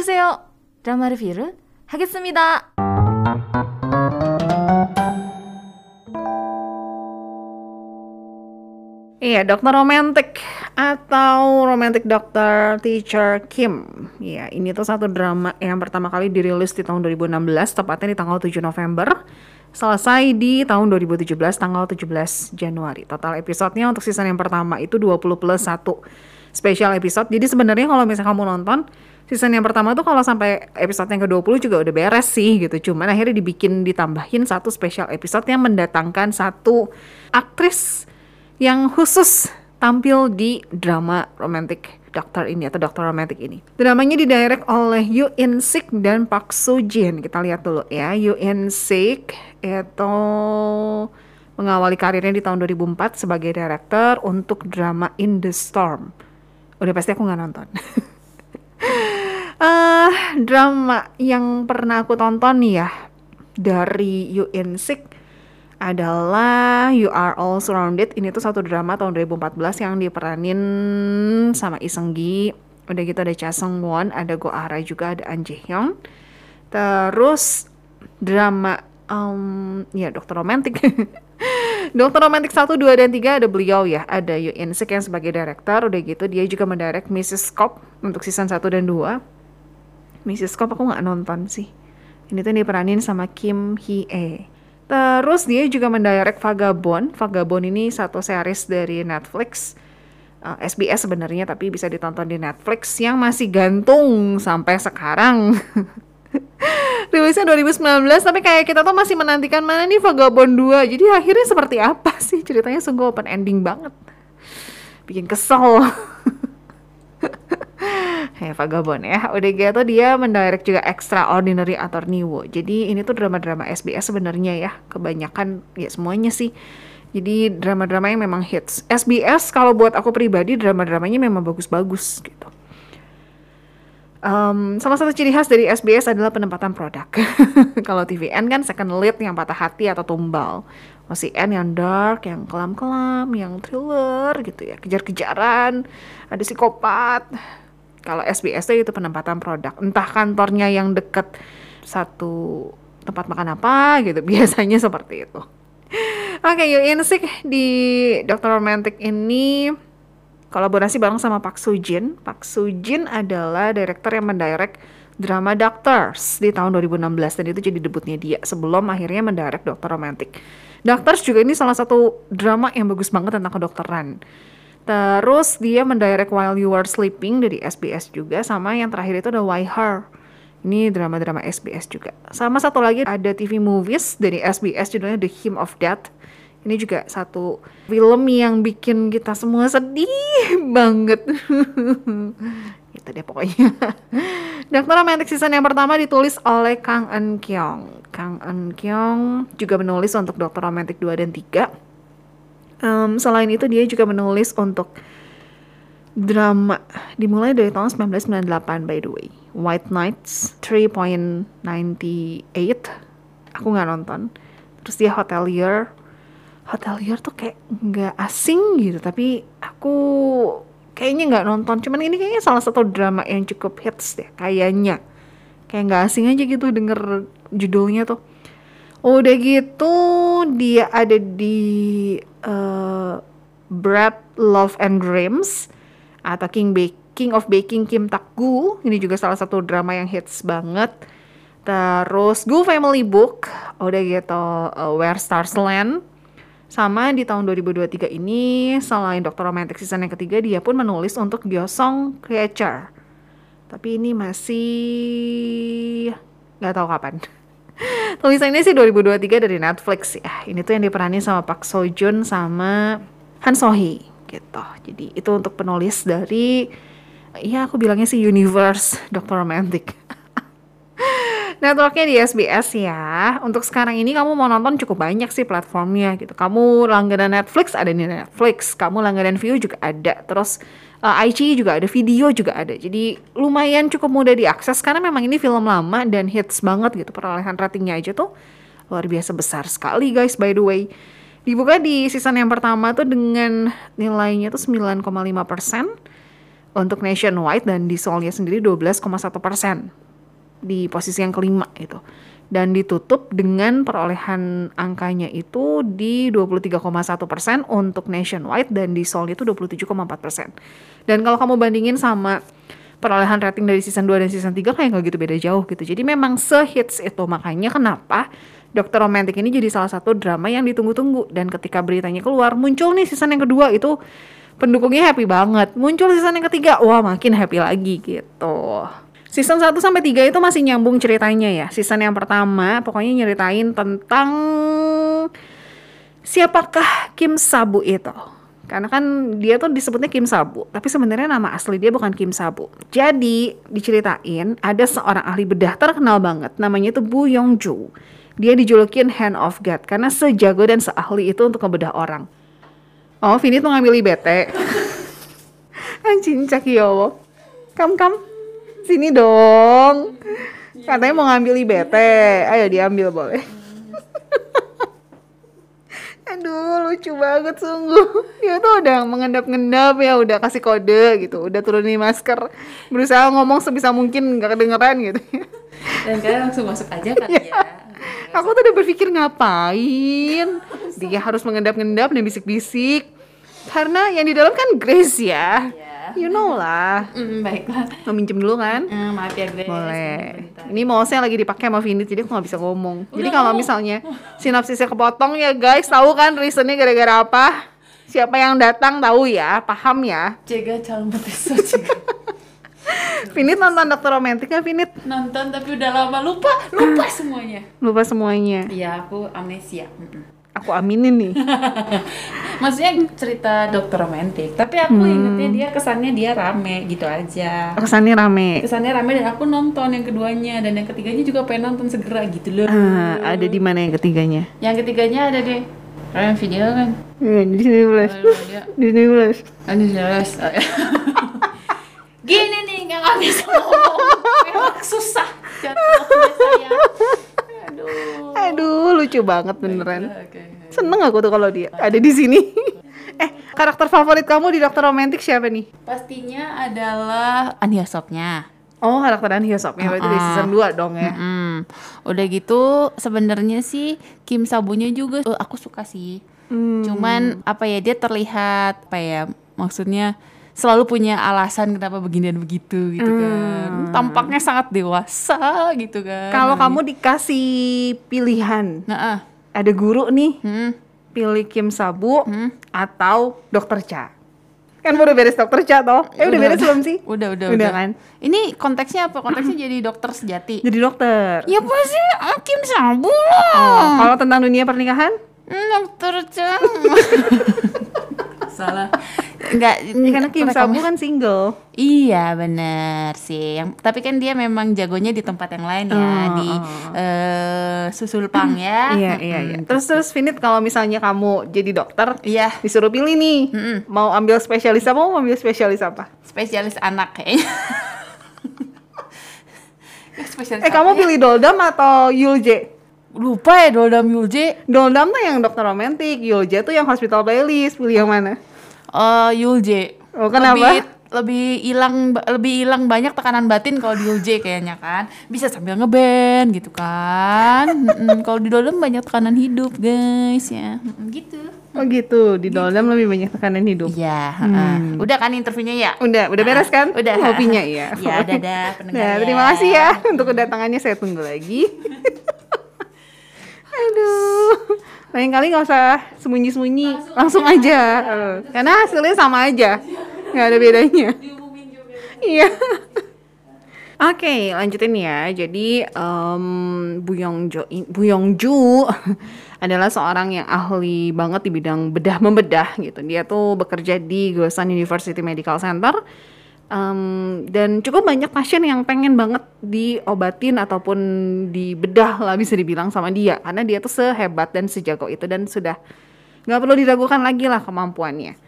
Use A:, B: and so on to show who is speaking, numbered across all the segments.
A: 안녕하세요. 드라마 리뷰를 하겠습니다.
B: Iya, Dokter Romantik atau Romantic Doctor Teacher Kim. Iya, ini tuh satu drama yang pertama kali dirilis di tahun 2016, tepatnya di tanggal 7 November. Selesai di tahun 2017, tanggal 17 Januari. Total episodenya untuk season yang pertama itu 20 plus 1 special episode. Jadi sebenarnya kalau misalnya kamu nonton, season yang pertama tuh kalau sampai episode yang ke-20 juga udah beres sih gitu. Cuman akhirnya dibikin ditambahin satu special episode yang mendatangkan satu aktris yang khusus tampil di drama romantic Doctor ini atau Dokter Romantic ini. Dramanya didirect oleh Yoo In Sik dan Park Soo Jin. Kita lihat dulu ya. Yoo In Sik itu mengawali karirnya di tahun 2004 sebagai director untuk drama In the Storm. Udah pasti aku nggak nonton. uh, drama yang pernah aku tonton nih ya dari Yoo In Sik adalah You Are All Surrounded. Ini tuh satu drama tahun 2014 yang diperanin sama Iseng Gi. Udah gitu ada Cha Sung Won, ada Go Ara juga, ada An Jae Hyun. Terus drama um, ya Dokter Romantik. Dokter Romantik 1, 2, dan 3 ada beliau ya. Ada Yu In Sik yang sebagai director. Udah gitu dia juga mendirect Mrs. Cop untuk season 1 dan 2. Mrs. Cop aku nggak nonton sih. Ini tuh diperanin sama Kim Hee E. Terus dia juga mendirect Vagabond. Vagabond ini satu series dari Netflix. Uh, eh, SBS sebenarnya tapi bisa ditonton di Netflix yang masih gantung sampai sekarang. Rilisnya 2019 tapi kayak kita tuh masih menantikan mana nih Vagabond 2. Jadi akhirnya seperti apa sih ceritanya sungguh open ending banget. Bikin kesel. ya Vagabond ya. Udah gitu dia mendirect juga Extraordinary Attorney Wo. Jadi ini tuh drama-drama SBS sebenarnya ya. Kebanyakan ya semuanya sih. Jadi drama-drama yang memang hits. SBS kalau buat aku pribadi drama-dramanya memang bagus-bagus gitu. Um, salah satu ciri khas dari SBS adalah penempatan produk. Kalau TVN kan second lead yang patah hati atau tumbal. OCN yang dark, yang kelam-kelam, yang thriller gitu ya, kejar-kejaran, ada psikopat, kalau SBS itu penempatan produk, entah kantornya yang deket satu tempat makan apa gitu, biasanya seperti itu. Oke, okay, Insik di Dr. Romantic ini kolaborasi bareng sama Pak Sujin. Pak Sujin adalah direktur yang mendirect drama Doctors di tahun 2016 dan itu jadi debutnya dia sebelum akhirnya mendirect Dr. Romantic. Doctors juga ini salah satu drama yang bagus banget tentang kedokteran Terus dia mendirect While You Were Sleeping dari SBS juga sama yang terakhir itu ada Why Her. Ini drama-drama SBS juga. Sama satu lagi ada TV movies dari SBS judulnya The Hymn of Death. Ini juga satu film yang bikin kita semua sedih banget. Itu deh pokoknya. Dokter Romantic Season yang pertama ditulis oleh Kang Eun Kyung. Kang Eun Kyung juga menulis untuk Dokter Romantic 2 dan 3 Um, selain itu dia juga menulis untuk drama dimulai dari tahun 1998 by the way. White Nights 3.98 aku nggak nonton. Terus dia Hotelier. Hotelier tuh kayak nggak asing gitu tapi aku kayaknya nggak nonton. Cuman ini kayaknya salah satu drama yang cukup hits deh kayaknya. Kayak nggak asing aja gitu denger judulnya tuh. Udah gitu dia ada di uh, Bread, Love and Dreams atau King Bake King of Baking Kim Tak Gu. Ini juga salah satu drama yang hits banget. Terus Gu Family Book, udah gitu uh, Where Stars Land. Sama di tahun 2023 ini selain Dokter Romantic season yang ketiga dia pun menulis untuk Biosong Creature. Tapi ini masih nggak tahu kapan. Tulisannya sih 2023 dari Netflix ya. Ini tuh yang diperanin sama Pak Seo Joon sama Han So Hee gitu. Jadi itu untuk penulis dari ya aku bilangnya sih Universe Doctor Romantic. Networknya di SBS ya. Untuk sekarang ini kamu mau nonton cukup banyak sih platformnya gitu. Kamu langganan Netflix ada di Netflix, kamu langganan View juga ada. Terus uh, eh, IG juga ada, video juga ada. Jadi lumayan cukup mudah diakses karena memang ini film lama dan hits banget gitu. Perolehan ratingnya aja tuh luar biasa besar sekali guys by the way. Dibuka di season yang pertama tuh dengan nilainya tuh 9,5 persen. untuk nationwide dan di Seoulnya sendiri 12,1 persen di posisi yang kelima itu dan ditutup dengan perolehan angkanya itu di 23,1 persen untuk nationwide dan di Seoul itu 27,4 persen dan kalau kamu bandingin sama perolehan rating dari season 2 dan season 3 kayak nggak gitu beda jauh gitu jadi memang sehits itu makanya kenapa Dokter Romantik ini jadi salah satu drama yang ditunggu-tunggu dan ketika beritanya keluar muncul nih season yang kedua itu pendukungnya happy banget. Muncul season yang ketiga, wah makin happy lagi gitu. Season 1 sampai 3 itu masih nyambung ceritanya ya. Season yang pertama pokoknya nyeritain tentang siapakah Kim Sabu itu. Karena kan dia tuh disebutnya Kim Sabu, tapi sebenarnya nama asli dia bukan Kim Sabu. Jadi diceritain ada seorang ahli bedah terkenal banget, namanya itu Bu Yongju. Dia dijulukin Hand of God karena sejago dan seahli itu untuk ngebedah orang. Oh, Vini tuh ngambil IBT. Anjing Cakiowo. Kam kam. Sini dong. Katanya mau ngambil IBT. Ayo diambil boleh. Aduh, lucu banget sungguh. Dia tuh udah mengendap-ngendap ya, udah kasih kode gitu, udah turunin masker, berusaha ngomong sebisa mungkin nggak kedengeran gitu.
A: Dan kalian langsung masuk aja kan ya.
B: Aku tuh udah berpikir ngapain dia harus mengendap-endap dan bisik-bisik karena yang di dalam kan Grace ya.
A: Iya.
B: You know lah.
A: Hmm, baiklah.
B: Mau minjem dulu kan?
A: Eh, maaf ya Grace.
B: Boleh. Ini mouse-nya lagi dipakai sama Vinit, jadi aku nggak bisa ngomong. jadi
A: Udah,
B: kalau
A: ngomong.
B: misalnya sinapsisnya kepotong ya guys, tahu kan reasonnya gara-gara apa? Siapa yang datang tahu ya, paham ya.
A: Jaga calon betisnya juga.
B: Vinit nonton Dokter Romantik nggak Vinit?
A: Nonton tapi udah lama lupa, lupa semuanya.
B: Lupa semuanya.
A: Iya, aku amnesia.
B: Aku aminin nih.
A: Maksudnya cerita dokter romantik, tapi aku ingetnya dia kesannya dia rame gitu aja.
B: Kesannya rame.
A: Kesannya rame dan aku nonton yang keduanya dan yang ketiganya juga pengen nonton segera gitu loh.
B: Ah, ada di mana yang ketiganya?
A: Yang ketiganya ada di kalian video kan?
B: Eh, di sini
A: dia
B: Di sini plus.
A: Anu jelas. Gini nih nggak bisa ngomong. Memang susah jatuhnya saya. Aduh.
B: Aduh, lucu banget beneran.
A: Oke.
B: Seneng aku tuh kalau dia ada di sini. eh, karakter favorit kamu di Dokter Romantik siapa nih?
A: Pastinya adalah Ania Sopnya.
B: Oh, karakter Dan Hyosopnya berarti dari
A: Ah.
B: season 2 dong ya.
A: Mm. Udah gitu sebenarnya sih Kim Sabunya juga eh, aku suka sih.
B: Hmm.
A: Cuman apa ya dia terlihat apa ya maksudnya selalu punya alasan kenapa begini dan begitu gitu kan. Tampaknya sangat dewasa gitu kan.
B: Kalau kamu dikasih pilihan,
A: nah, ah.
B: ada guru nih,
A: Hmm.
B: pilih Kim Sabu atau Dokter Cha. Kan baru beres Dokter Cha toh? Eh udah, beres belum sih?
A: Udah, udah,
B: Udah
A: udah.
B: kan?
A: Ini konteksnya apa? Konteksnya jadi dokter sejati.
B: Jadi dokter.
A: Ya pasti ah, Kim Sabu
B: Oh,
A: lah.
B: kalau tentang dunia pernikahan?
A: Hmm, dokter Chang. Salah. Enggak,
B: Ya, karena Kim Sabu kan single.
A: Iya bener sih. Yang, tapi kan dia memang jagonya di tempat yang lain ya
B: Oh,
A: di eh, susul pang ya.
B: Iya, iya, iya. Terus terus Finit kalau misalnya kamu jadi dokter,
A: Iya.
B: disuruh pilih nih, mau ambil spesialis apa, mau ambil spesialis apa?
A: Spesialis anak kayaknya. Ya, spesialis
B: Eh kamu
A: ya?
B: pilih Doldam atau Yulje?
A: Lupa ya Doldam Yulje.
B: Doldam tuh yang dokter romantik, Yulje tuh yang hospital playlist. Pilih yang mana?
A: Eh Yulje.
B: Oh, kenapa?
A: Lebih lebih hilang lebih hilang banyak tekanan batin kalau di Yulje kayaknya kan. Bisa sambil ngeband gitu kan. Mm-mm, kalau di Doldam banyak tekanan hidup, guys ya. Mm-mm, gitu.
B: Oh gitu, di Doldam lebih banyak tekanan hidup.
A: Iya, heeh. udah kan interviewnya ya?
B: Udah, udah beres kan?
A: Udah.
B: Kopinya ya.
A: Ya, dadah pendengar
B: Nah,
A: ya.
B: terima kasih ya untuk kedatangannya. Saya tunggu lagi. Aduh. Lain kali nggak usah sembunyi-sembunyi, langsung, aja. Eh, Karena hasilnya sama aja, nggak ada bedanya. Iya. Oke, lanjutin ya. Jadi em, Bu Yongjo, Bu Yongju adalah seorang yang ahli banget di bidang bedah membedah gitu. Dia tuh bekerja di Gosan University Medical Center. Em, dan cukup banyak pasien yang pengen banget diobatin ataupun dibedah lah bisa dibilang sama dia. Karena dia tuh sehebat dan sejago itu dan sudah nggak perlu diragukan lagi lah kemampuannya.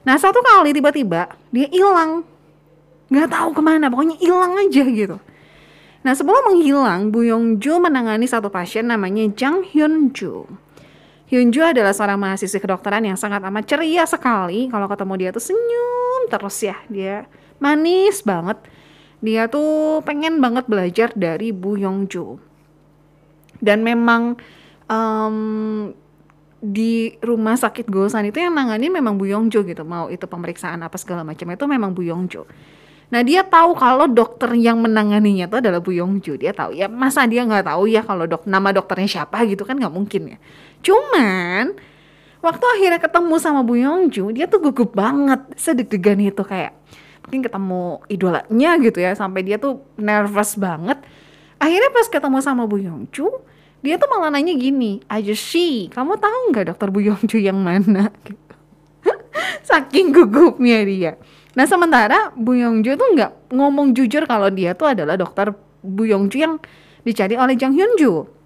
B: Nah satu kali tiba-tiba dia hilang. Nggak tahu ke mana pokoknya hilang aja gitu. Nah sebelum menghilang Bu Yongju menangani satu pasien namanya Jang Hyun Ju. Hyun Ju adalah seorang mahasiswi kedokteran yang sangat amat ceria sekali. Kalau ketemu dia tuh senyum terus ya dia manis banget. Dia tuh pengen banget belajar dari Bu Yongju. Dan memang um, di rumah sakit Gosan itu yang nanganin memang Bu Yongjo gitu. Mau itu pemeriksaan apa segala macam itu memang Bu Yongjo nah dia tahu kalau dokter yang menanganinya itu adalah Bu Yongjo dia tahu. Ya masa dia nggak tahu ya kalau dok nama dokternya siapa gitu kan nggak mungkin ya. Cuman waktu akhirnya ketemu sama Bu Yongjo dia tuh gugup banget sedeg-degan itu kayak mungkin ketemu idolanya gitu ya sampai dia tuh nervous banget. Akhirnya pas ketemu sama Bu Yongju dia tuh malah nanya gini aja sih kamu tahu nggak dokter Bu Yongju yang mana? Saking gugupnya dia. Nah sementara Bu Yongju tuh nggak ngomong jujur kalau dia tuh adalah dokter Bu Yongju yang dicari oleh Jang Hyunju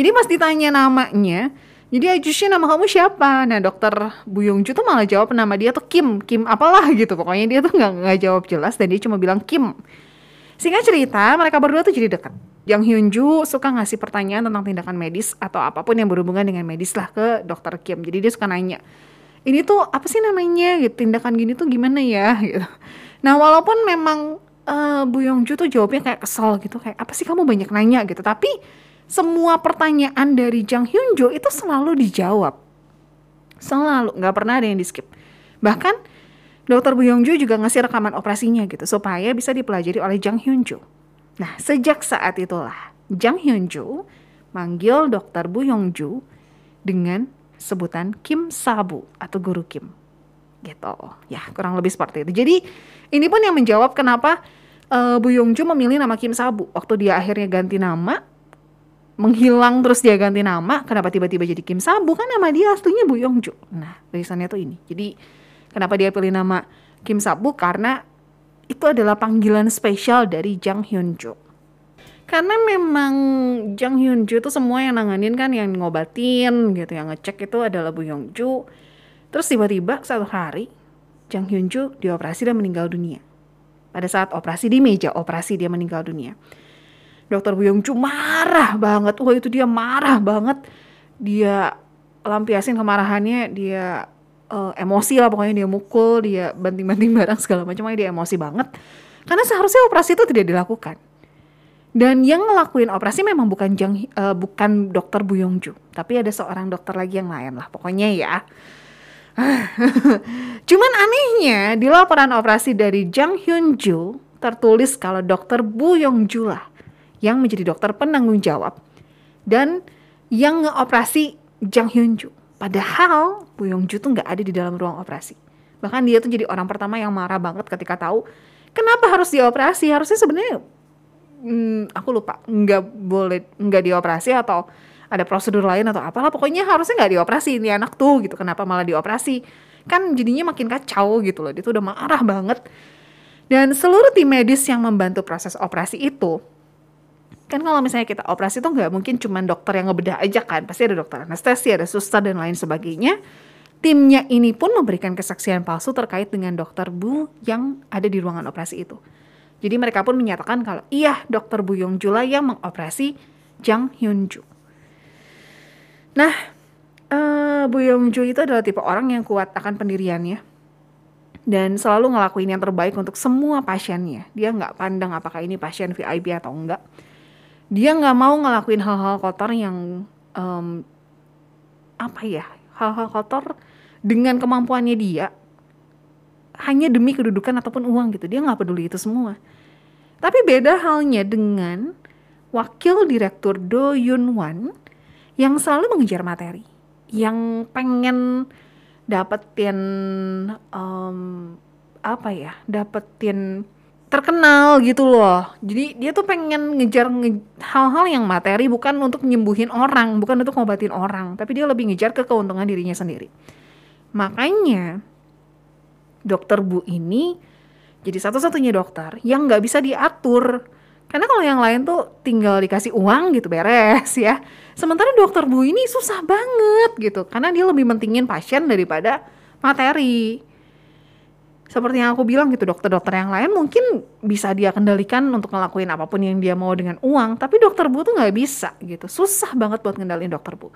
B: jadi pas ditanya namanya jadi sih nama kamu siapa? Nah dokter Bu Yongju tuh malah jawab nama dia tuh Kim, Kim apalah gitu. Pokoknya dia tuh nggak nggak jawab jelas dan dia cuma bilang Kim. Singkat cerita, mereka berdua tuh jadi dekat. Yang Hyunju suka ngasih pertanyaan tentang tindakan medis atau apa pun yang berhubungan dengan medis lah ke dokter Kim. Jadi dia suka nanya, ini tuh apa sih namanya gitu, tindakan gini tuh gimana ya gitu. Nah walaupun memang uh, Bu Yongju tuh jawabnya kayak kesel gitu, kayak apa sih kamu banyak nanya gitu. Tapi semua pertanyaan dari Jang Hyunjo itu selalu dijawab. Selalu, nggak pernah ada yang di skip. Bahkan dokter Bu Yongju juga ngasih rekaman operasinya gitu supaya bisa dipelajari oleh Jang Hyunjo. Nah, sejak saat itulah Jang Hyunju manggil dokter Bu Yongju dengan sebutan Kim Sabu atau guru Kim. Gitu. Ya, kurang lebih seperti itu. Jadi, ini pun yang menjawab kenapa uh, Bu Yongju memilih nama Kim Sabu. Waktu dia akhirnya ganti nama, menghilang terus dia ganti nama, kenapa tiba-tiba jadi Kim Sabu? Kan nama dia aslinya Bu Yongju. Nah, tulisannya tuh ini. Jadi, kenapa dia pilih nama Kim Sabu? Karena itu adalah panggilan spesial dari Jang Hyun Jo. Karena memang Jang Hyun Jo itu semua yang nanganin kan yang ngobatin gitu, yang ngecek itu adalah Bu Yong Jo. Terus tiba-tiba satu hari Jang Hyun Jo dioperasi dan meninggal dunia. Pada saat operasi di meja operasi dia meninggal dunia. Dokter Bu Yong Jo marah banget. Wah itu dia marah banget. Dia lampiasin kemarahannya, dia uh, emosi lah pokoknya. Dia mukul dia banting-banting barang segala macam. Dia emosi banget. Karena seharusnya operasi itu tidak dilakukan. Dan yang ngelakuin operasi memang bukan Jang uh, bukan dokter Bu Yongju tapi ada seorang dokter lagi yang lain lah pokoknya ya. Cuman anehnya di laporan operasi dari Jang Hyun Ju tertulis kalau dokter Bu Yongju lah yang menjadi dokter penanggung jawab dan yang ngeoperasi Jang Hyun Ju Padahal Bu Yongju tuh nggak ada di dalam ruang operasi. Bahkan dia tuh jadi orang pertama yang marah banget ketika tahu kenapa harus dioperasi. Harusnya sebenarnya hmm, aku lupa nggak boleh nggak dioperasi atau ada prosedur lain atau apalah. Pokoknya harusnya nggak dioperasi ini anak tuh gitu. Kenapa malah dioperasi? Kan jadinya makin kacau gitu loh. Dia tuh udah marah banget. Dan seluruh tim medis yang membantu proses operasi itu kan kalau misalnya kita operasi tuh nggak mungkin cuma dokter yang ngebedah aja kan. Pasti ada dokter anestesi ada suster dan lain sebagainya. Timnya ini pun memberikan kesaksian palsu terkait dengan dokter Bu yang ada di ruangan operasi itu. Jadi mereka pun menyatakan kalau iya dokter Bu Yong Jula yang mengoperasi Jang Hyun Ju nah uh, Bu Yong Ju itu adalah tipe orang yang kuat akan pendiriannya dan selalu ngelakuin yang terbaik untuk semua pasiennya. Dia nggak pandang apakah ini pasien VIP atau enggak dia nggak mau ngelakuin hal-hal kotor yang um, apa ya hal-hal kotor dengan kemampuannya dia hanya demi kedudukan ataupun uang gitu. Dia nggak peduli itu semua. Tapi beda halnya dengan wakil direktur Do Yun Wan yang selalu mengejar materi yang pengen dapetin um, apa ya dapetin terkenal gitu loh. Jadi dia tuh pengen ngejar hal-hal yang materi bukan untuk nyembuhin orang, bukan untuk ngobatin orang, tapi dia lebih ngejar ke keuntungan dirinya sendiri. Makanya dokter Bu ini jadi satu-satunya dokter yang nggak bisa diatur. Karena kalau yang lain tuh tinggal dikasih uang gitu beres ya. Sementara dokter Bu ini susah banget gitu karena dia lebih mentingin pasien daripada materi seperti yang aku bilang gitu dokter-dokter yang lain mungkin bisa dia kendalikan untuk ngelakuin apa pun yang dia mau dengan uang tapi dokter bu tuh nggak bisa gitu susah banget buat ngendalin dokter bu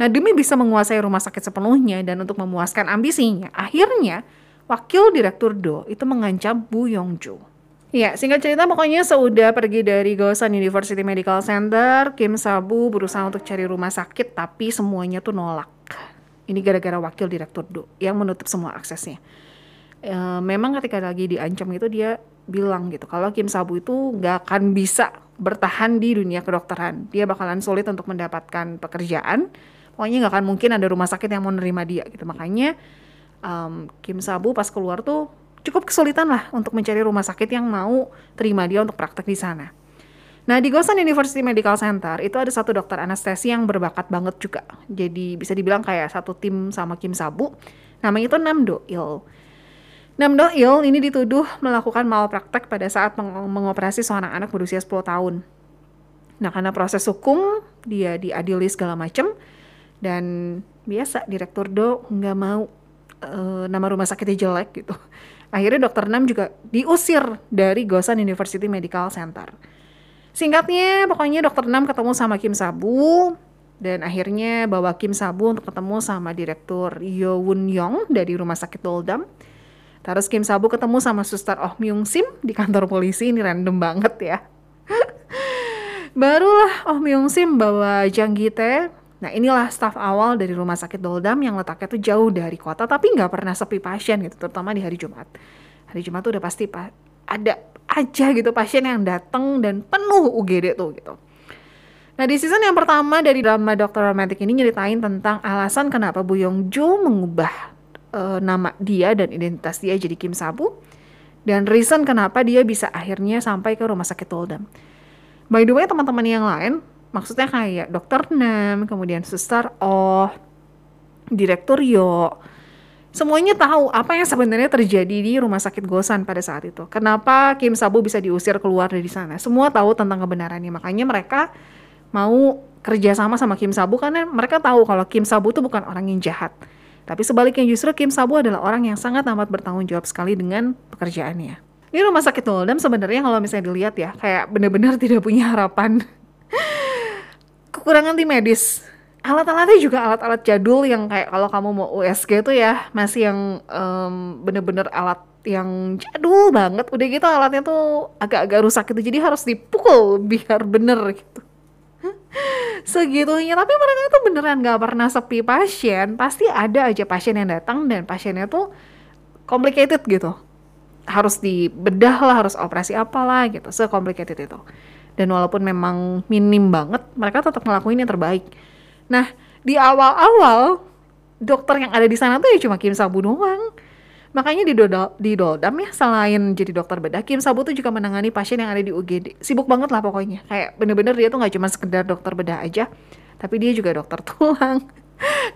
B: nah demi bisa menguasai rumah sakit sepenuhnya dan untuk memuaskan ambisinya akhirnya wakil direktur Do itu mengancam Bu Yongju. Ya, singkat cerita pokoknya sudah pergi dari Gosan University Medical Center, Kim Sabu berusaha untuk cari rumah sakit tapi semuanya tuh nolak. Ini gara-gara wakil direktur Do yang menutup semua aksesnya. E, memang ketika lagi diancam itu dia bilang gitu kalau Kim Sabu itu nggak akan bisa bertahan di dunia kedokteran. Dia bakalan sulit untuk mendapatkan pekerjaan. Pokoknya nggak akan mungkin ada rumah sakit yang mau nerima dia gitu. Makanya um, Kim Sabu pas keluar tuh cukup kesulitan lah untuk mencari rumah sakit yang mau terima dia untuk praktek di sana. Nah di Gosan University Medical Center itu ada satu dokter anestesi yang berbakat banget juga. Jadi bisa dibilang kayak satu tim sama Kim Sabu. Namanya itu Nam Do Il. Nam Do Il ini dituduh melakukan malpraktek pada saat meng mengoperasi seorang anak berusia 10 tahun. Nah karena proses hukum dia diadili segala macam dan biasa direktur Do nggak mau uh, nama rumah sakitnya jelek gitu Akhirnya dokter Nam juga diusir dari Gosan University Medical Center. Singkatnya, pokoknya dokter Nam ketemu sama Kim Sabu dan akhirnya bawa Kim Sabu untuk ketemu sama direktur Yo Won Yong dari rumah sakit Doldam. Terus Kim Sabu ketemu sama suster Oh Myung Sim di kantor polisi, ini random banget ya. Barulah Oh Myung Sim bawa Jang Gite Nah inilah staf awal dari rumah sakit Doldam yang letaknya tuh jauh dari kota tapi nggak pernah sepi pasien gitu, terutama di hari Jumat. Hari Jumat tuh udah pasti pa ada aja gitu pasien yang datang dan penuh UGD tuh gitu. Nah di season yang pertama dari drama Dokter Romantic ini nyeritain tentang alasan kenapa Bu Yong Jo mengubah uh, nama dia dan identitas dia jadi Kim Sabu dan reason kenapa dia bisa akhirnya sampai ke rumah sakit Doldam. By the way teman-teman yang lain maksudnya kayak dokter Nam, kemudian suster Oh, direktur Yo, semuanya tahu apa yang sebenarnya terjadi di rumah sakit Gosan pada saat itu. Kenapa Kim Sabu bisa diusir keluar dari sana? Semua tahu tentang kebenarannya, makanya mereka mau kerjasama sama Kim Sabu karena mereka tahu kalau Kim Sabu itu bukan orang yang jahat. Tapi sebaliknya justru Kim Sabu adalah orang yang sangat amat bertanggung jawab sekali dengan pekerjaannya. Ini rumah sakit Noldam sebenarnya kalau misalnya dilihat ya, kayak benar-benar tidak punya harapan. Kekurangan tim medis. Alat-alatnya juga alat-alat jadul yang kayak kalau kamu mau USG itu ya masih yang um, bener-bener alat yang jadul banget. Udah gitu alatnya tuh agak-agak rusak gitu jadi harus dipukul biar bener gitu segitunya tapi mereka tuh beneran gak pernah sepi pasien. Pasti ada aja pasien yang datang dan pasiennya tuh complicated gitu. Harus dibedah lah harus operasi apalah gitu se-complicated itu. Dan walaupun memang minim banget mereka tetap ngelakuin yang terbaik. Nah di awal-awal dokter yang ada di sana tuh ya cuma Kim Sabu doang makanya di, Dodol, di Doldam ya selain jadi dokter bedah Kim Sabu tuh juga menangani pasien yang ada di UGD sibuk banget lah pokoknya. Kayak bener-bener dia tuh nggak cuma sekedar dokter bedah aja tapi dia juga dokter tulang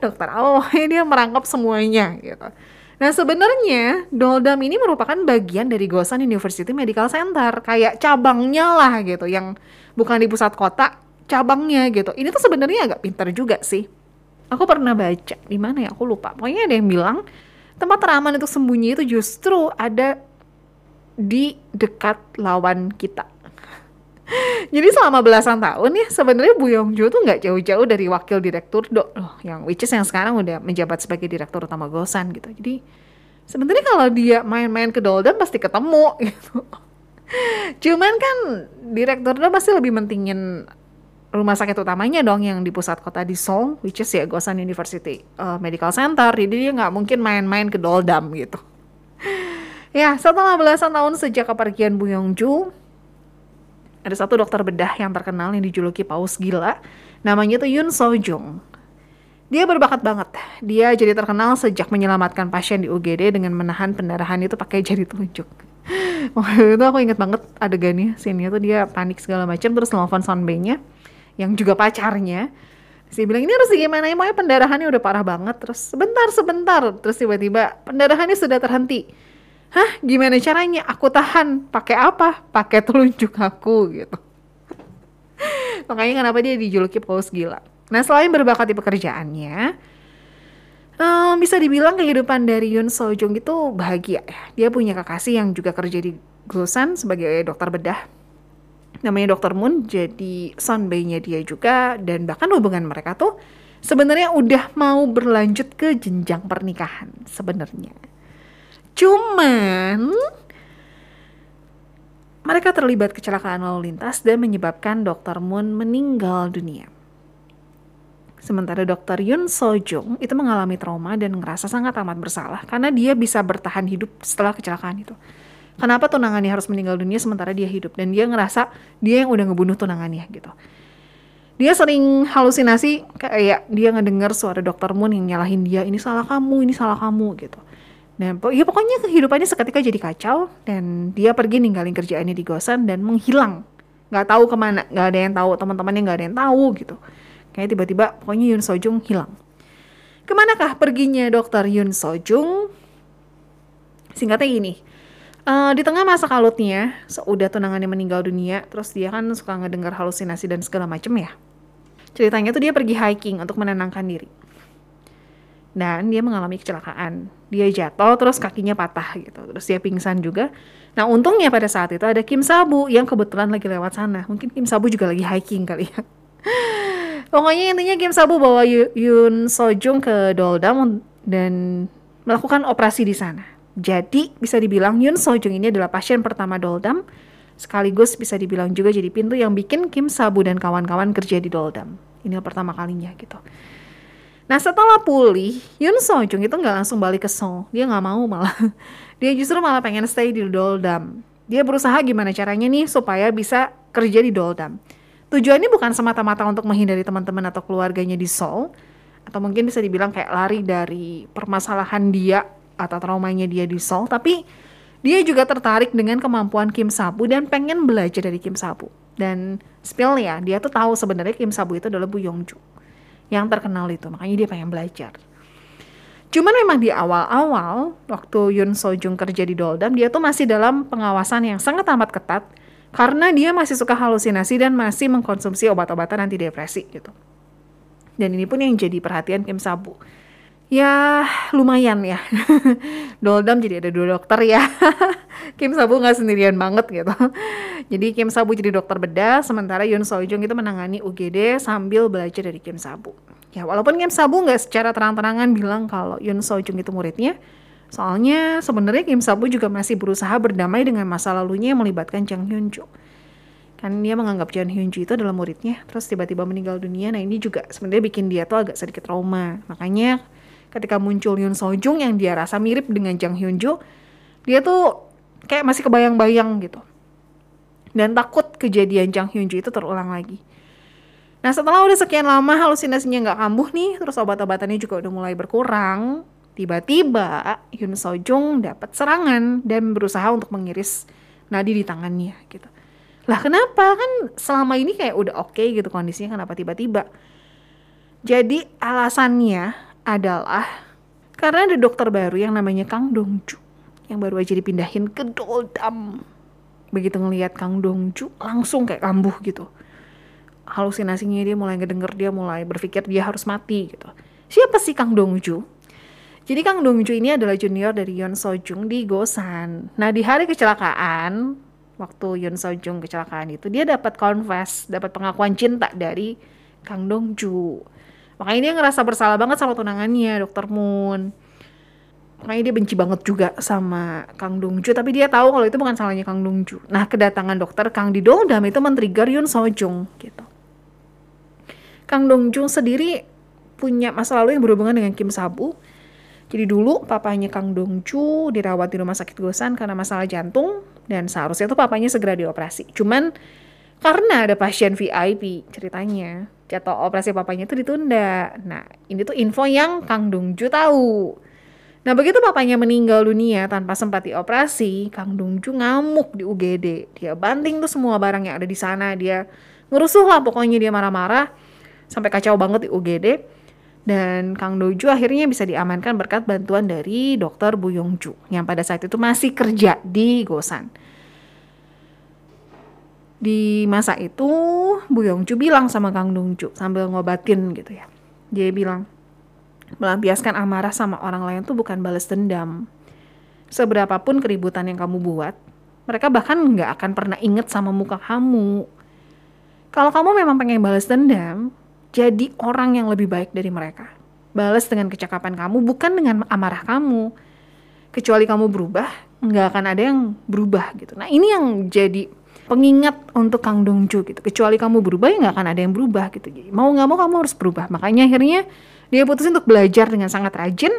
B: dokter awal. Dia merangkap semuanya gitu. Nah sebenarnya Doldam ini merupakan bagian dari Gosan University Medical Center, kayak cabangnya lah gitu, yang bukan di pusat kota, cabangnya gitu. Ini tuh sebenarnya agak pintar juga sih. Aku pernah baca di mana ya, aku lupa. Pokoknya ada yang bilang tempat teraman itu sembunyi itu justru ada di dekat lawan kita. Jadi selama belasan tahun ya sebenarnya Bu Yongju tuh nggak jauh-jauh dari wakil direktur do loh, yang which is yang sekarang udah menjabat sebagai direktur utama Gosan gitu. Jadi sebenarnya kalau dia main-main ke Doldan pasti ketemu gitu. Cuman kan direktur pasti lebih mentingin rumah sakit utamanya dong yang di pusat kota di Seoul, which is ya Gosan University uh, Medical Center. Jadi dia nggak mungkin main-main ke Doldam gitu. ya, setelah belasan tahun sejak kepergian Bu Yongju, ada satu dokter bedah yang terkenal yang dijuluki paus gila. Namanya tuh Yun So Jung. Dia berbakat banget. Dia jadi terkenal sejak menyelamatkan pasien di UGD dengan menahan pendarahan itu pakai jari telunjuk. Waktu itu aku inget banget adegannya scene tuh dia panik segala macam terus nelfon sonbei-nya yang juga pacarnya. Saya bilang ini harus gimana? Ya, pokoknya pendarahannya udah parah banget. Terus sebentar sebentar. Terus tiba-tiba pendarahannya sudah terhenti. Hah? Gimana caranya? Aku tahan. Pakai apa? Pakai telunjuk aku gitu. Makanya kenapa dia dijuluki paus gila. Nah selain berbakat di pekerjaannya um, bisa dibilang kehidupan dari Yun Sojong itu bahagia ya. Dia punya kekasih yang juga kerja di Gosan sebagai dokter bedah namanya dokter Moon jadi sonbei-nya dia juga dan bahkan hubungan mereka tuh sebenarnya udah mau berlanjut ke jenjang pernikahan sebenarnya Cuman mereka terlibat kecelakaan lalu lintas dan menyebabkan Dr. Moon meninggal dunia. Sementara Dr. Yun Sojung itu mengalami trauma dan ngerasa sangat amat bersalah karena dia bisa bertahan hidup setelah kecelakaan itu. Kenapa tunangannya harus meninggal dunia sementara dia hidup dan dia ngerasa dia yang udah ngebunuh tunangannya gitu. Dia sering halusinasi kayak dia ngedengar suara Dr. Moon yang nyalahin dia ini salah kamu, ini salah kamu gitu. Dan ya pokoknya kehidupannya seketika jadi kacau dan dia pergi ninggalin kerjaannya di Gosan dan menghilang. Nggak tahu ke mana, nggak ada yang tahu, teman-temannya nggak ada yang tahu gitu. Kayak tiba-tiba pokoknya Yun Sojung hilang. Ke manakah perginya dokter Yun Sojung? Singkatnya gini, uh, di tengah masa kalutnya, seudah tunangannya meninggal dunia, terus dia kan suka ngedengar halusinasi dan segala macem ya. Ceritanya tuh dia pergi hiking untuk menenangkan diri dan dia mengalami kecelakaan. Dia jatuh terus kakinya patah gitu. Terus dia pingsan juga. Nah, untungnya pada saat itu ada Kim Sabu yang kebetulan lagi lewat sana. Mungkin Kim Sabu juga lagi hiking kali ya. Pokoknya intinya Kim Sabu bawa Yun Sojung ke Doldam dan melakukan operasi di sana. Jadi bisa dibilang Yun Sojung ini adalah pasien pertama Doldam sekaligus bisa dibilang juga jadi pintu yang bikin Kim Sabu dan kawan-kawan kerja di Doldam. Ini pertama kalinya gitu. Nah setelah pulih, Yun Sojung itu nggak langsung balik ke Seoul. Dia nggak mau malah. Dia justru malah pengen stay di Doldam. Dia berusaha gimana caranya nih supaya bisa kerja di Doldam. Tujuannya bukan semata-mata untuk menghindari teman-teman atau keluarganya di Seoul, atau mungkin bisa dibilang kayak lari dari permasalahan dia atau traumanya dia di Seoul, tapi dia juga tertarik dengan kemampuan Kim Sabu dan pengen belajar dari Kim Sabu. Dan spill ya, dia tuh tahu sebenarnya Kim Sabu itu adalah Bu Yongju yang terkenal itu makanya dia pengen belajar Cuman memang di awal-awal waktu Yun Sojung kerja di Doldam dia tuh masih dalam pengawasan yang sangat amat ketat karena dia masih suka halusinasi dan masih mengkonsumsi obat-obatan antidepresi gitu. Dan ini pun yang jadi perhatian Kim Sabu. Ya lumayan ya. Doldam jadi ada dua dokter ya. Kim Sabu nggak sendirian banget gitu. Jadi Kim Sabu jadi dokter bedah, sementara Yun Sojung itu menangani UGD sambil belajar dari Kim Sabu. Ya walaupun Kim Sabu nggak secara terang-terangan bilang kalau Yun Sojung itu muridnya, soalnya sebenarnya Kim Sabu juga masih berusaha berdamai dengan masa lalunya yang melibatkan Jang Hyun Jo. Kan dia menganggap Jang Hyun Jo itu adalah muridnya, terus tiba-tiba meninggal dunia. Nah ini juga sebenarnya bikin dia tuh agak sedikit trauma. Makanya ketika muncul Yun Sojung yang dia rasa mirip dengan Jang Hyun Jo, dia tuh kayak masih kebayang-bayang gitu. Dan takut kejadian Jang Hyun Jo itu terulang lagi. Nah setelah udah sekian lama halusinasinya nggak kambuh nih, terus obat-obatannya juga udah mulai berkurang, tiba-tiba Yun Sojung dapat serangan dan berusaha untuk mengiris nadi di tangannya gitu. Lah kenapa kan selama ini kayak udah oke okay gitu kondisinya kenapa tiba-tiba? Jadi alasannya adalah karena ada dokter baru yang namanya Kang Dongju yang baru aja dipindahin ke Doldam. Begitu ngelihat Kang Dongju langsung kayak kambuh gitu. Halusinasinya dia mulai ngedenger dia mulai berpikir dia harus mati gitu. Siapa sih Kang Dongju? Jadi Kang Dongju ini adalah junior dari Yeon Sojung di Gosan. Nah di hari kecelakaan waktu Yeon Sojung kecelakaan itu dia dapat confess dapat pengakuan cinta dari Kang Dongju makanya dia ngerasa bersalah banget sama tunangannya Dokter Moon makanya dia benci banget juga sama Kang Dongju tapi dia tahu kalau itu bukan salahnya Kang Dongju nah kedatangan dokter Kang di Dongdam itu men-trigger Yoon Sojung gitu Kang Dongjung sendiri punya masa lalu yang berhubungan dengan Kim Sabu. Jadi dulu papanya Kang Dongju dirawat di rumah sakit Gosan karena masalah jantung dan seharusnya tuh papanya segera dioperasi. Cuman karena ada pasien VIP ceritanya jatuh operasi papanya itu ditunda. Nah ini tuh info yang Kang Dongju tahu. Nah begitu papanya meninggal dunia tanpa sempat dioperasi, Kang Dongju ngamuk di UGD. Dia banting tuh semua barang yang ada di sana. Dia ngerusuh lah pokoknya dia marah-marah sampai kacau banget di UGD dan Kang Doju akhirnya bisa diamankan berkat bantuan dari dokter Bu Yongju yang pada saat itu masih kerja di Gosan. Di masa itu Bu Yongju bilang sama Kang Dongju sambil ngobatin gitu ya. Dia bilang, melampiaskan amarah sama orang lain tuh bukan balas dendam. Seberapapun keributan yang kamu buat, mereka bahkan nggak akan pernah inget sama muka kamu. Kalau kamu memang pengen balas dendam, jadi orang yang lebih baik dari mereka. Balas dengan kecakapan kamu, bukan dengan amarah kamu. kecuali kamu berubah nggak akan ada yang berubah gitu nah ini yang jadi pengingat untuk Kang Dongju gitu. Kecuali kamu berubah ya nggak akan ada yang berubah gitu. Jadi mau nggak mau kamu harus berubah. Makanya akhirnya dia putusin untuk belajar dengan sangat rajin.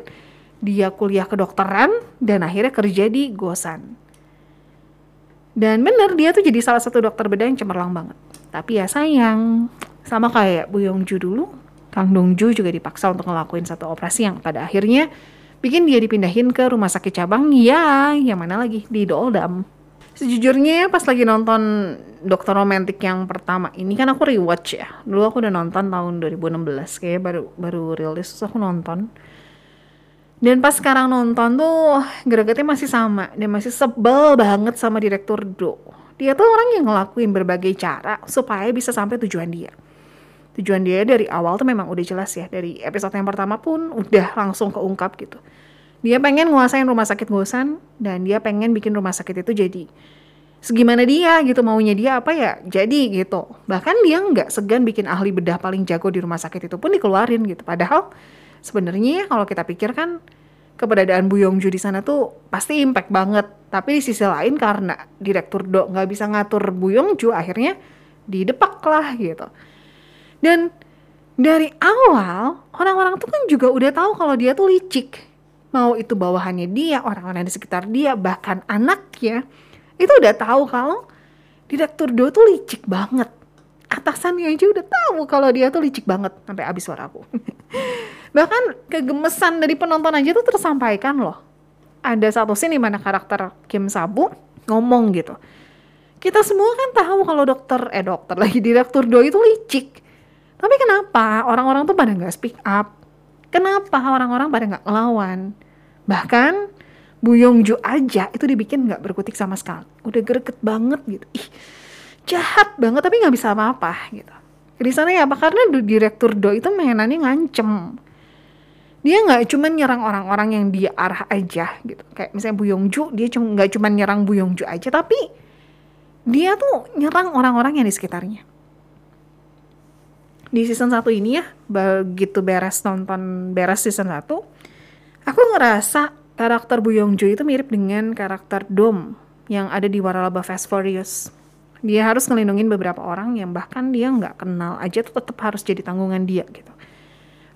B: Dia kuliah kedokteran dan akhirnya kerja di Gosan. Dan bener dia tuh jadi salah satu dokter bedah yang cemerlang banget. Tapi ya sayang sama kayak Bu Yongju dulu Kang Dongju juga dipaksa untuk ngelakuin satu operasi yang pada akhirnya bikin dia dipindahin ke rumah sakit cabang. Ya yang mana lagi? Di Doldam Sejujurnya pas lagi nonton Dokter Romantik yang pertama ini kan aku rewatch ya. Dulu aku udah nonton tahun 2016 kayak baru baru rilis terus aku nonton. Dan pas sekarang nonton tuh gregetnya masih sama dan masih sebel banget sama direktur Do. Dia tuh orang yang ngelakuin berbagai cara supaya bisa sampai tujuan dia. Tujuan dia dari awal tuh memang udah jelas ya. Dari episode yang pertama pun udah langsung keungkap gitu dia pengen nguasain rumah sakit Gosan dan dia pengen bikin rumah sakit itu jadi segimana dia gitu maunya dia apa ya jadi gitu. Bahkan dia nggak segan bikin ahli bedah paling jago di rumah sakit itu pun dikeluarin gitu. Padahal sebenarnya kalau kita pikir kan keberadaan Bu Yongju di sana tuh pasti impact banget. Tapi di sisi lain karena direktur do nggak bisa ngatur Bu Yongju akhirnya didepak lah gitu. Dan dari awal orang-orang tuh kan juga udah tahu kalau dia tuh licik mau itu bawahannya dia, orang-orang di sekitar dia, bahkan anaknya, itu udah tahu kalau Direktur Do tuh licik banget. Atasannya aja udah tahu kalau dia tuh licik banget sampai habis suaraku. bahkan kegemesan dari penonton aja tuh tersampaikan loh. Ada satu scene di mana karakter Kim Sabu ngomong gitu. Kita semua kan tahu kalau dokter eh dokter lagi direktur Do itu licik. Tapi kenapa orang-orang tuh pada nggak speak up? Kenapa orang-orang pada nggak ngelawan? Bahkan Bu Yongju aja itu dibikin nggak berkutik sama sekali. Udah greget banget gitu. Ih, jahat banget tapi nggak bisa apa-apa gitu. Di sana ya apa karena direktur Do itu mainannya ngancem. Dia nggak cuma nyerang orang-orang yang dia arah aja gitu. Kayak misalnya Bu Yongju, dia cuma nggak cuma nyerang Bu Yongju aja, tapi dia tuh nyerang orang-orang yang di sekitarnya. Di season 1 ini ya, begitu beres nonton beres season 1, Aku ngerasa karakter Bu Yongju itu mirip dengan karakter Dom yang ada di Waralaba Fast Furious. Dia harus ngelindungin beberapa orang yang bahkan dia nggak kenal aja tuh tetap harus jadi tanggungan dia gitu.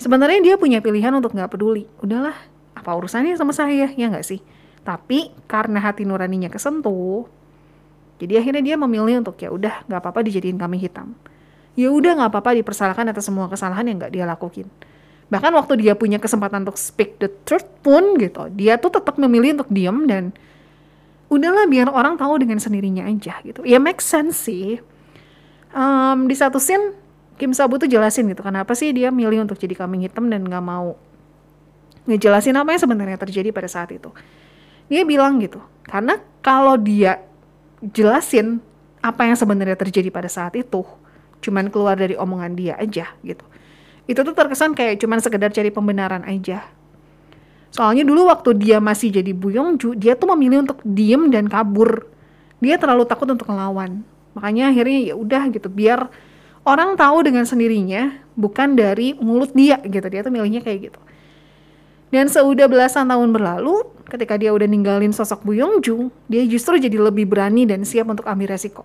B: Sebenarnya dia punya pilihan untuk nggak peduli. Udahlah, apa urusannya sama saya ya nggak sih? Tapi karena hati nuraninya kesentuh, jadi akhirnya dia memilih untuk ya udah nggak apa-apa dijadiin kami hitam. Ya udah nggak apa-apa dipersalahkan atas semua kesalahan yang nggak dia lakuin bahkan waktu dia punya kesempatan untuk speak the truth pun gitu dia tuh tetap memilih untuk diam dan udahlah biar orang tahu dengan sendirinya aja gitu. Ya make sense sih. Um, di satu scene Kim Sabu tuh jelasin gitu kenapa sih dia milih untuk jadi kambing hitam dan nggak mau ngejelasin apa yang sebenarnya terjadi pada saat itu. Dia bilang gitu karena kalau dia jelasin apa yang sebenarnya terjadi pada saat itu cuman keluar dari omongan dia aja gitu itu tuh terkesan kayak cuman sekedar cari pembenaran aja. Soalnya dulu waktu dia masih jadi Bu Yongju, dia tuh memilih untuk diem dan kabur. Dia terlalu takut untuk ngelawan. Makanya akhirnya ya udah gitu, biar orang tahu dengan sendirinya, bukan dari mulut dia gitu. Dia tuh milihnya kayak gitu. Dan seudah belasan tahun berlalu, ketika dia udah ninggalin sosok Bu Yongju, dia justru jadi lebih berani dan siap untuk ambil resiko.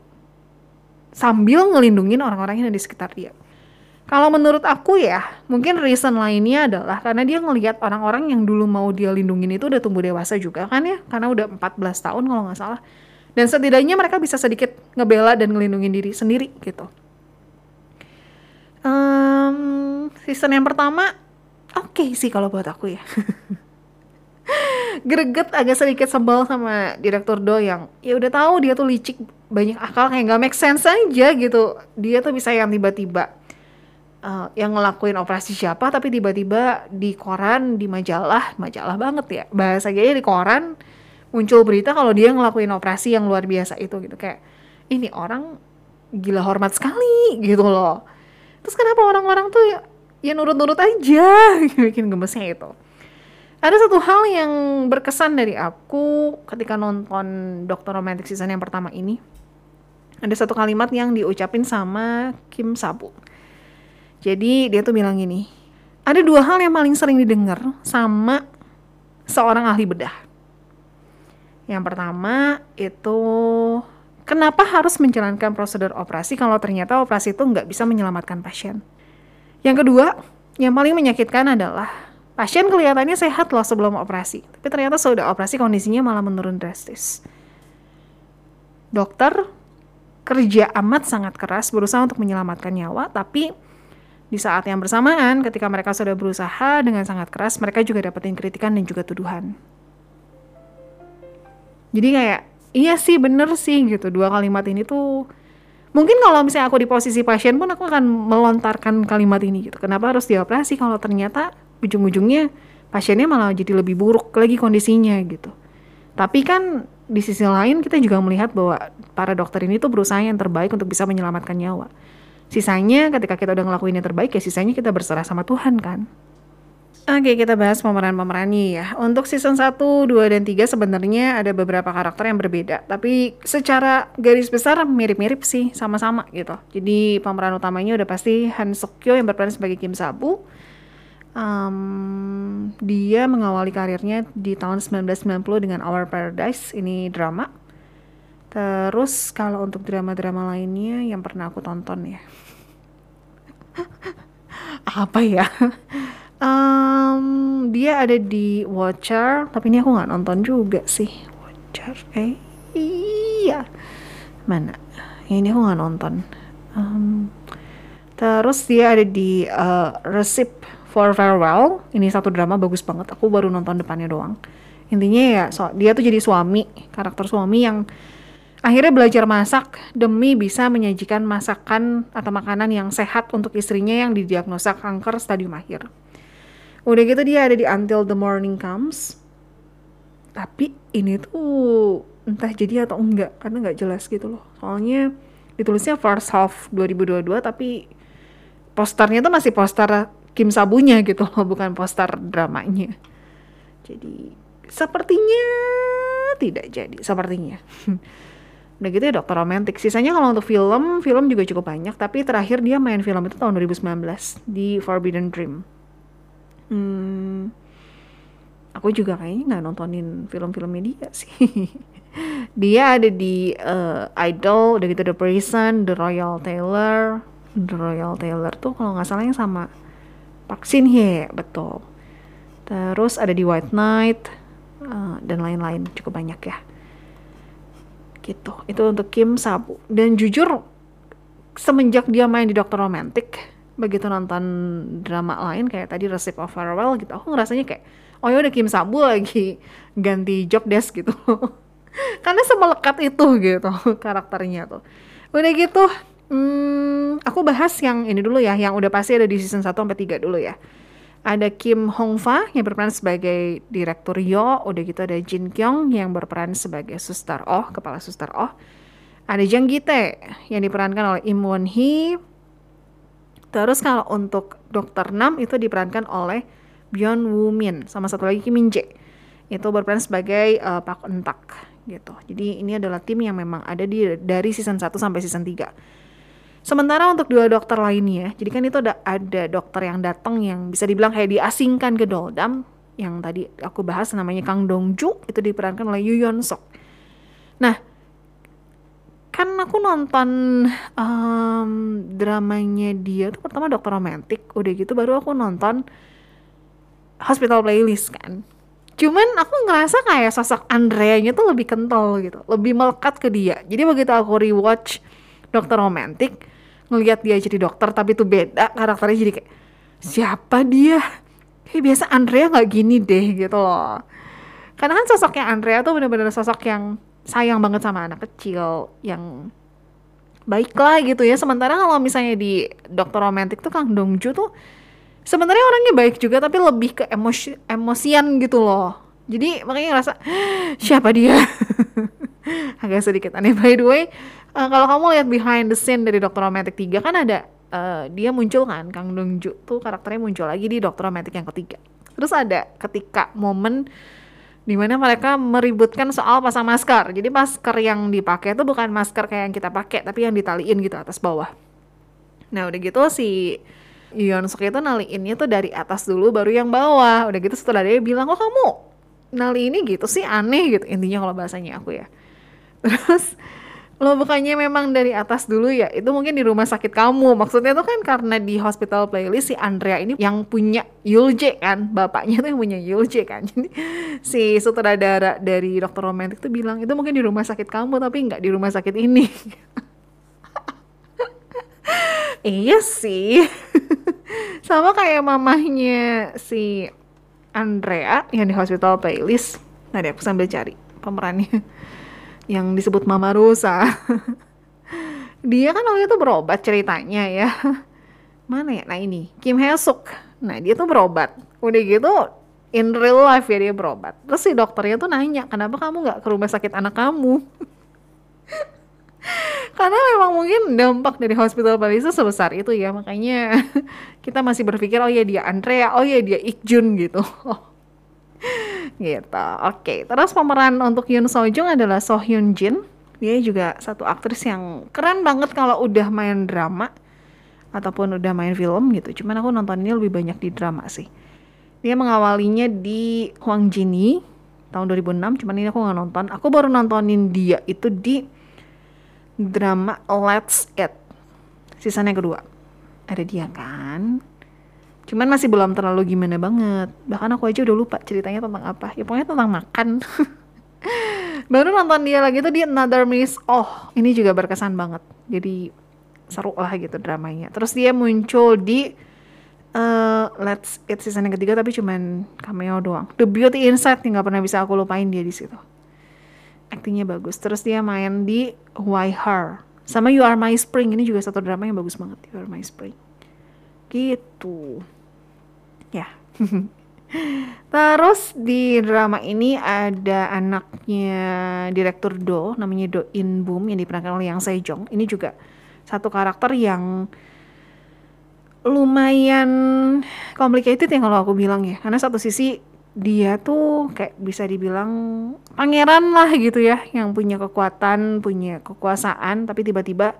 B: Sambil ngelindungin orang-orang yang ada di sekitar dia. Kalau menurut aku ya, mungkin reason lainnya adalah karena dia ngelihat orang-orang yang dulu mau dia lindungin itu udah tumbuh dewasa juga kan ya, karena udah 14 tahun kalau nggak salah. Dan setidaknya mereka bisa sedikit ngebela dan ngelindungin diri sendiri gitu. Um, season yang pertama, oke okay sih kalau buat aku ya. Greget agak sedikit sebel sama direktur Do yang ya udah tahu dia tuh licik banyak akal kayak gak make sense aja gitu. Dia tuh bisa yang tiba-tiba uh, yang ngelakuin operasi siapa tapi tiba-tiba di koran di majalah majalah banget ya bahasanya di koran muncul berita kalau dia ngelakuin operasi yang luar biasa itu gitu. Kayak ini orang gila hormat sekali gitu loh. Terus kenapa orang-orang tuh ya, ya nurut-nurut aja bikin gemesnya itu. Ada satu hal yang berkesan dari aku ketika nonton Dokter Romantic season yang pertama ini. Ada satu kalimat yang diucapin sama Kim Sabu jadi dia tuh bilang gini, ada dua hal yang paling sering didengar sama seorang ahli bedah. Yang pertama itu kenapa harus menjalankan prosedur operasi kalau ternyata operasi itu nggak bisa menyelamatkan pasien. Yang kedua, yang paling menyakitkan adalah pasien kelihatannya sehat loh sebelum operasi, tapi ternyata sudah operasi kondisinya malah menurun drastis. Dokter kerja amat sangat keras berusaha untuk menyelamatkan nyawa, tapi di saat yang bersamaan ketika mereka sudah berusaha dengan sangat keras, mereka juga dapetin kritikan dan juga tuduhan. Jadi kayak iya sih bener sih gitu dua kalimat ini tuh mungkin kalau misalnya aku di posisi pasien pun aku akan melontarkan kalimat ini gitu. Kenapa harus dioperasi kalau ternyata ujung-ujungnya pasiennya malah jadi lebih buruk lagi kondisinya gitu. Tapi kan di sisi lain kita juga melihat bahwa para dokter ini tuh berusaha yang terbaik untuk bisa menyelamatkan nyawa. Sisanya ketika kita udah ngelakuin yang terbaik ya sisanya kita berserah sama Tuhan kan. Oke, kita bahas pemeran-pemerannya ya. Untuk season 1, 2, dan 3 sebenarnya ada beberapa karakter yang berbeda. Tapi secara garis besar mirip-mirip sih, sama-sama gitu. Jadi pemeran utamanya udah pasti Han Suk-kyo yang berperan sebagai Kim Sabu. Um, dia mengawali karirnya di tahun 1990 dengan Our Paradise, ini drama. Terus kalau untuk drama-drama lainnya yang pernah aku tonton ya. Apa ya? Um, dia ada di Watcher, tapi ini aku nggak nonton juga sih. Watcher, eh iya. Mana? Ini aku nggak nonton. Um, terus dia ada di uh, Receipt for Farewell. Ini satu drama bagus banget. Aku baru nonton depannya doang. Intinya ya, so, dia tuh jadi suami, karakter suami yang akhirnya belajar masak demi bisa menyajikan masakan atau makanan yang sehat untuk istrinya yang didiagnosa kanker stadium akhir. Udah gitu dia ada di Until the Morning Comes. Tapi ini tuh entah jadi atau enggak karena nggak jelas gitu loh. Soalnya ditulisnya first half 2022 tapi posternya tuh masih poster Kim Sabunya gitu loh, bukan poster dramanya. Jadi sepertinya tidak jadi, sepertinya. Udah gitu ya dokter romantik. Sisanya kalau untuk film, film juga cukup banyak. Tapi terakhir dia main film itu tahun 2019 di Forbidden Dream. Hmm, aku juga kayaknya nggak nontonin film-filmnya dia sih. dia ada di uh, Idol, udah gitu The Prison, The Royal Tailor. The Royal Tailor tuh kalau nggak salah yang sama Park Shin Hye, betul. Terus ada di White Knight uh, dan lain-lain cukup banyak ya. Gitu. Itu untuk Kim Sabu. Dan jujur semenjak dia main di Dokter Romantic, begitu nonton drama lain kayak tadi Recipe of Farewell gitu aku ngerasanya kayak oh ya udah Kim Sabu lagi ganti job desk gitu karena semelekat itu gitu karakternya tuh udah gitu hmm, aku bahas yang ini dulu ya yang udah pasti ada di season 1 sampai 3 dulu ya ada Kim Hong Fa yang berperan sebagai direktur Yo, udah gitu ada Jin Kyung yang berperan sebagai suster Oh, kepala suster Oh. Ada Jang Gite yang diperankan oleh Im Won Hee, Terus kalau untuk Dokter Nam itu diperankan oleh Byeon Woo Min sama satu lagi Kim Min Jae. Itu berperan sebagai uh, Pak Entak gitu. Jadi ini adalah tim yang memang ada di dari season 1 sampai season 3. Sementara untuk dua dokter lainnya, jadi kan itu ada ada dokter yang datang yang bisa dibilang kayak diasingkan ke Doldam yang tadi aku bahas namanya Kang Dongju itu diperankan oleh Yu Yeon Sok. Nah, kan aku nonton um, dramanya dia tuh pertama dokter romantik udah gitu baru aku nonton hospital playlist kan cuman aku ngerasa kayak sosok Andrea-nya tuh lebih kental gitu lebih melekat ke dia jadi begitu aku rewatch dokter romantik ngelihat dia jadi dokter tapi tuh beda karakternya jadi kayak siapa dia? Kayak biasa Andrea nggak gini deh gitu loh. Karena kan sosoknya Andrea tuh bener-bener sosok yang sayang banget sama anak kecil yang baiklah gitu ya. Sementara kalau misalnya di dokter romantik tuh Kang Dongju tuh sebenarnya orangnya baik juga tapi lebih ke emosi emosian gitu loh. Jadi makanya ngerasa siapa dia? Agak sedikit aneh. By the way uh, kalau kamu lihat behind the scene dari dokter romantik 3 kan ada uh, dia muncul kan Kang Dongju tuh karakternya muncul lagi di dokter romantik yang ketiga terus ada ketika momen di mana mereka meributkan soal pasang masker. Jadi masker yang dipakai itu bukan masker kayak yang kita pakai, tapi yang ditaliin gitu atas bawah. Nah udah gitu si Yeon Suk itu naliinnya tuh dari atas dulu baru yang bawah. Udah gitu setelah dia bilang, oh kamu Nali ini gitu sih aneh gitu intinya kalau bahasanya aku ya terus lo bukannya memang dari atas dulu ya. Itu mungkin di rumah sakit kamu. Maksudnya tuh kan karena di hospital playlist si Andrea ini yang punya Yulje kan. Bapaknya tuh yang punya Yulje kan. Jadi si sutradara dari dokter romantik tuh bilang itu mungkin di rumah sakit kamu tapi nggak di rumah sakit ini. Iya sih. Sama kayak mamahnya si Andrea yang di hospital playlist. Nah deh aku sambil cari pemerannya yang disebut Mama Rosa. dia kan waktu itu berobat ceritanya ya. Mana ya? Nah ini, Kim Hesuk. Nah dia tuh berobat. Udah gitu, in real life ya dia berobat. Terus si dokternya tuh nanya, kenapa kamu nggak ke rumah sakit anak kamu? Karena memang mungkin dampak dari hospital Paris sebesar itu ya, makanya kita masih berpikir, oh ya dia Andrea, oh ya dia Ikjun gitu. Gitu. Oke, terus pemeran untuk Yoon So Jung adalah So Hyun Jin. Dia juga satu aktris yang keren banget kalau udah main drama ataupun udah main film gitu. Cuman aku nonton ini lebih banyak di drama sih. Dia mengawalinya di Hwang Jini tahun 2006, cuman ini aku nggak nonton. Aku baru nontonin dia itu di drama Let's Eat. Sisanya kedua. Ada dia kan? Cuman masih belum terlalu gimana banget. Bahkan aku aja udah lupa ceritanya tentang apa. Ya pokoknya tentang makan. Baru nonton dia lagi tuh di Another Miss. Oh, ini juga berkesan banget. Jadi seru lah gitu dramanya. Terus dia muncul di uh, Let's Eat season yang ketiga tapi cuman cameo doang. The Beauty Inside nggak pernah bisa aku lupain dia di situ. Aktingnya bagus. Terus dia main di Why Her. Sama You Are My Spring ini juga satu drama yang bagus banget. You Are My Spring. Gitu ya. Terus di drama ini ada anaknya direktur Do, namanya Do In Boom yang diperankan oleh Yang Sejong. Ini juga satu karakter yang lumayan complicated ya kalau aku bilang ya. Karena satu sisi dia tuh kayak bisa dibilang pangeran lah gitu ya, yang punya kekuatan, punya kekuasaan, tapi tiba-tiba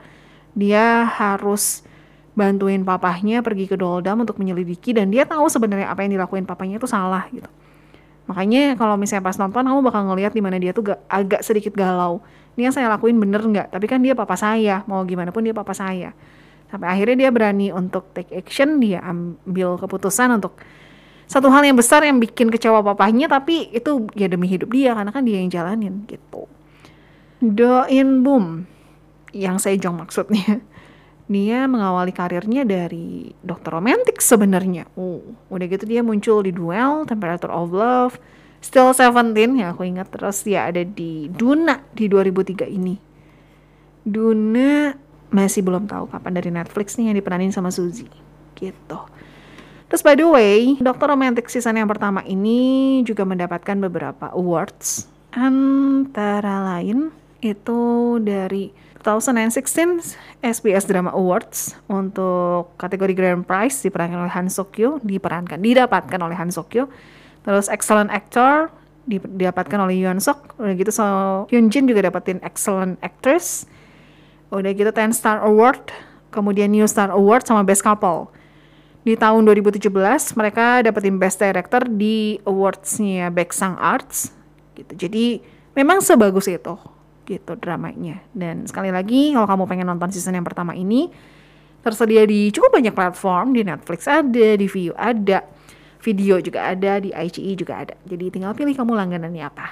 B: dia harus bantuin papahnya pergi ke Doldam untuk menyelidiki dan dia tahu sebenarnya apa yang dilakuin papanya itu salah gitu. Makanya kalau misalnya pas nonton kamu bakal ngelihat di mana dia tuh gak, agak sedikit galau. Ini yang saya lakuin bener nggak? Tapi kan dia papa saya, mau gimana pun dia papa saya. Sampai akhirnya dia berani untuk take action, dia ambil keputusan untuk satu hal yang besar yang bikin kecewa papahnya, tapi itu ya demi hidup dia karena kan dia yang jalanin gitu. Doin boom, yang saya jong maksudnya dia mengawali karirnya dari dokter romantik sebenarnya. Uh, udah gitu dia muncul di Duel, Temperature of Love, Still Seventeen ya aku ingat terus dia ada di Duna di 2003 ini. Duna masih belum tahu kapan dari Netflix nih yang diperanin sama Suzy gitu. Terus by the way, Dokter Romantic season yang pertama ini juga mendapatkan beberapa awards antara lain itu dari 2016 SBS Drama Awards untuk kategori Grand Prize diperankan oleh Han Sokyo, diperankan, didapatkan oleh Han Sokyo. Terus Excellent Actor didapatkan oleh Yoon Sok. Udah gitu so Hyun Jin juga dapetin Excellent Actress. Udah gitu 10 Star Award, kemudian New Star Award sama Best Couple. Di tahun 2017 mereka dapetin Best Director di awardsnya Baeksang Arts gitu. Jadi memang sebagus itu gitu dramanya. Dan sekali lagi kalau kamu pengen nonton season yang pertama ini tersedia di cukup banyak platform di Netflix ada, di View ada, video juga ada, di ICE juga ada. Jadi tinggal pilih kamu langganannya apa.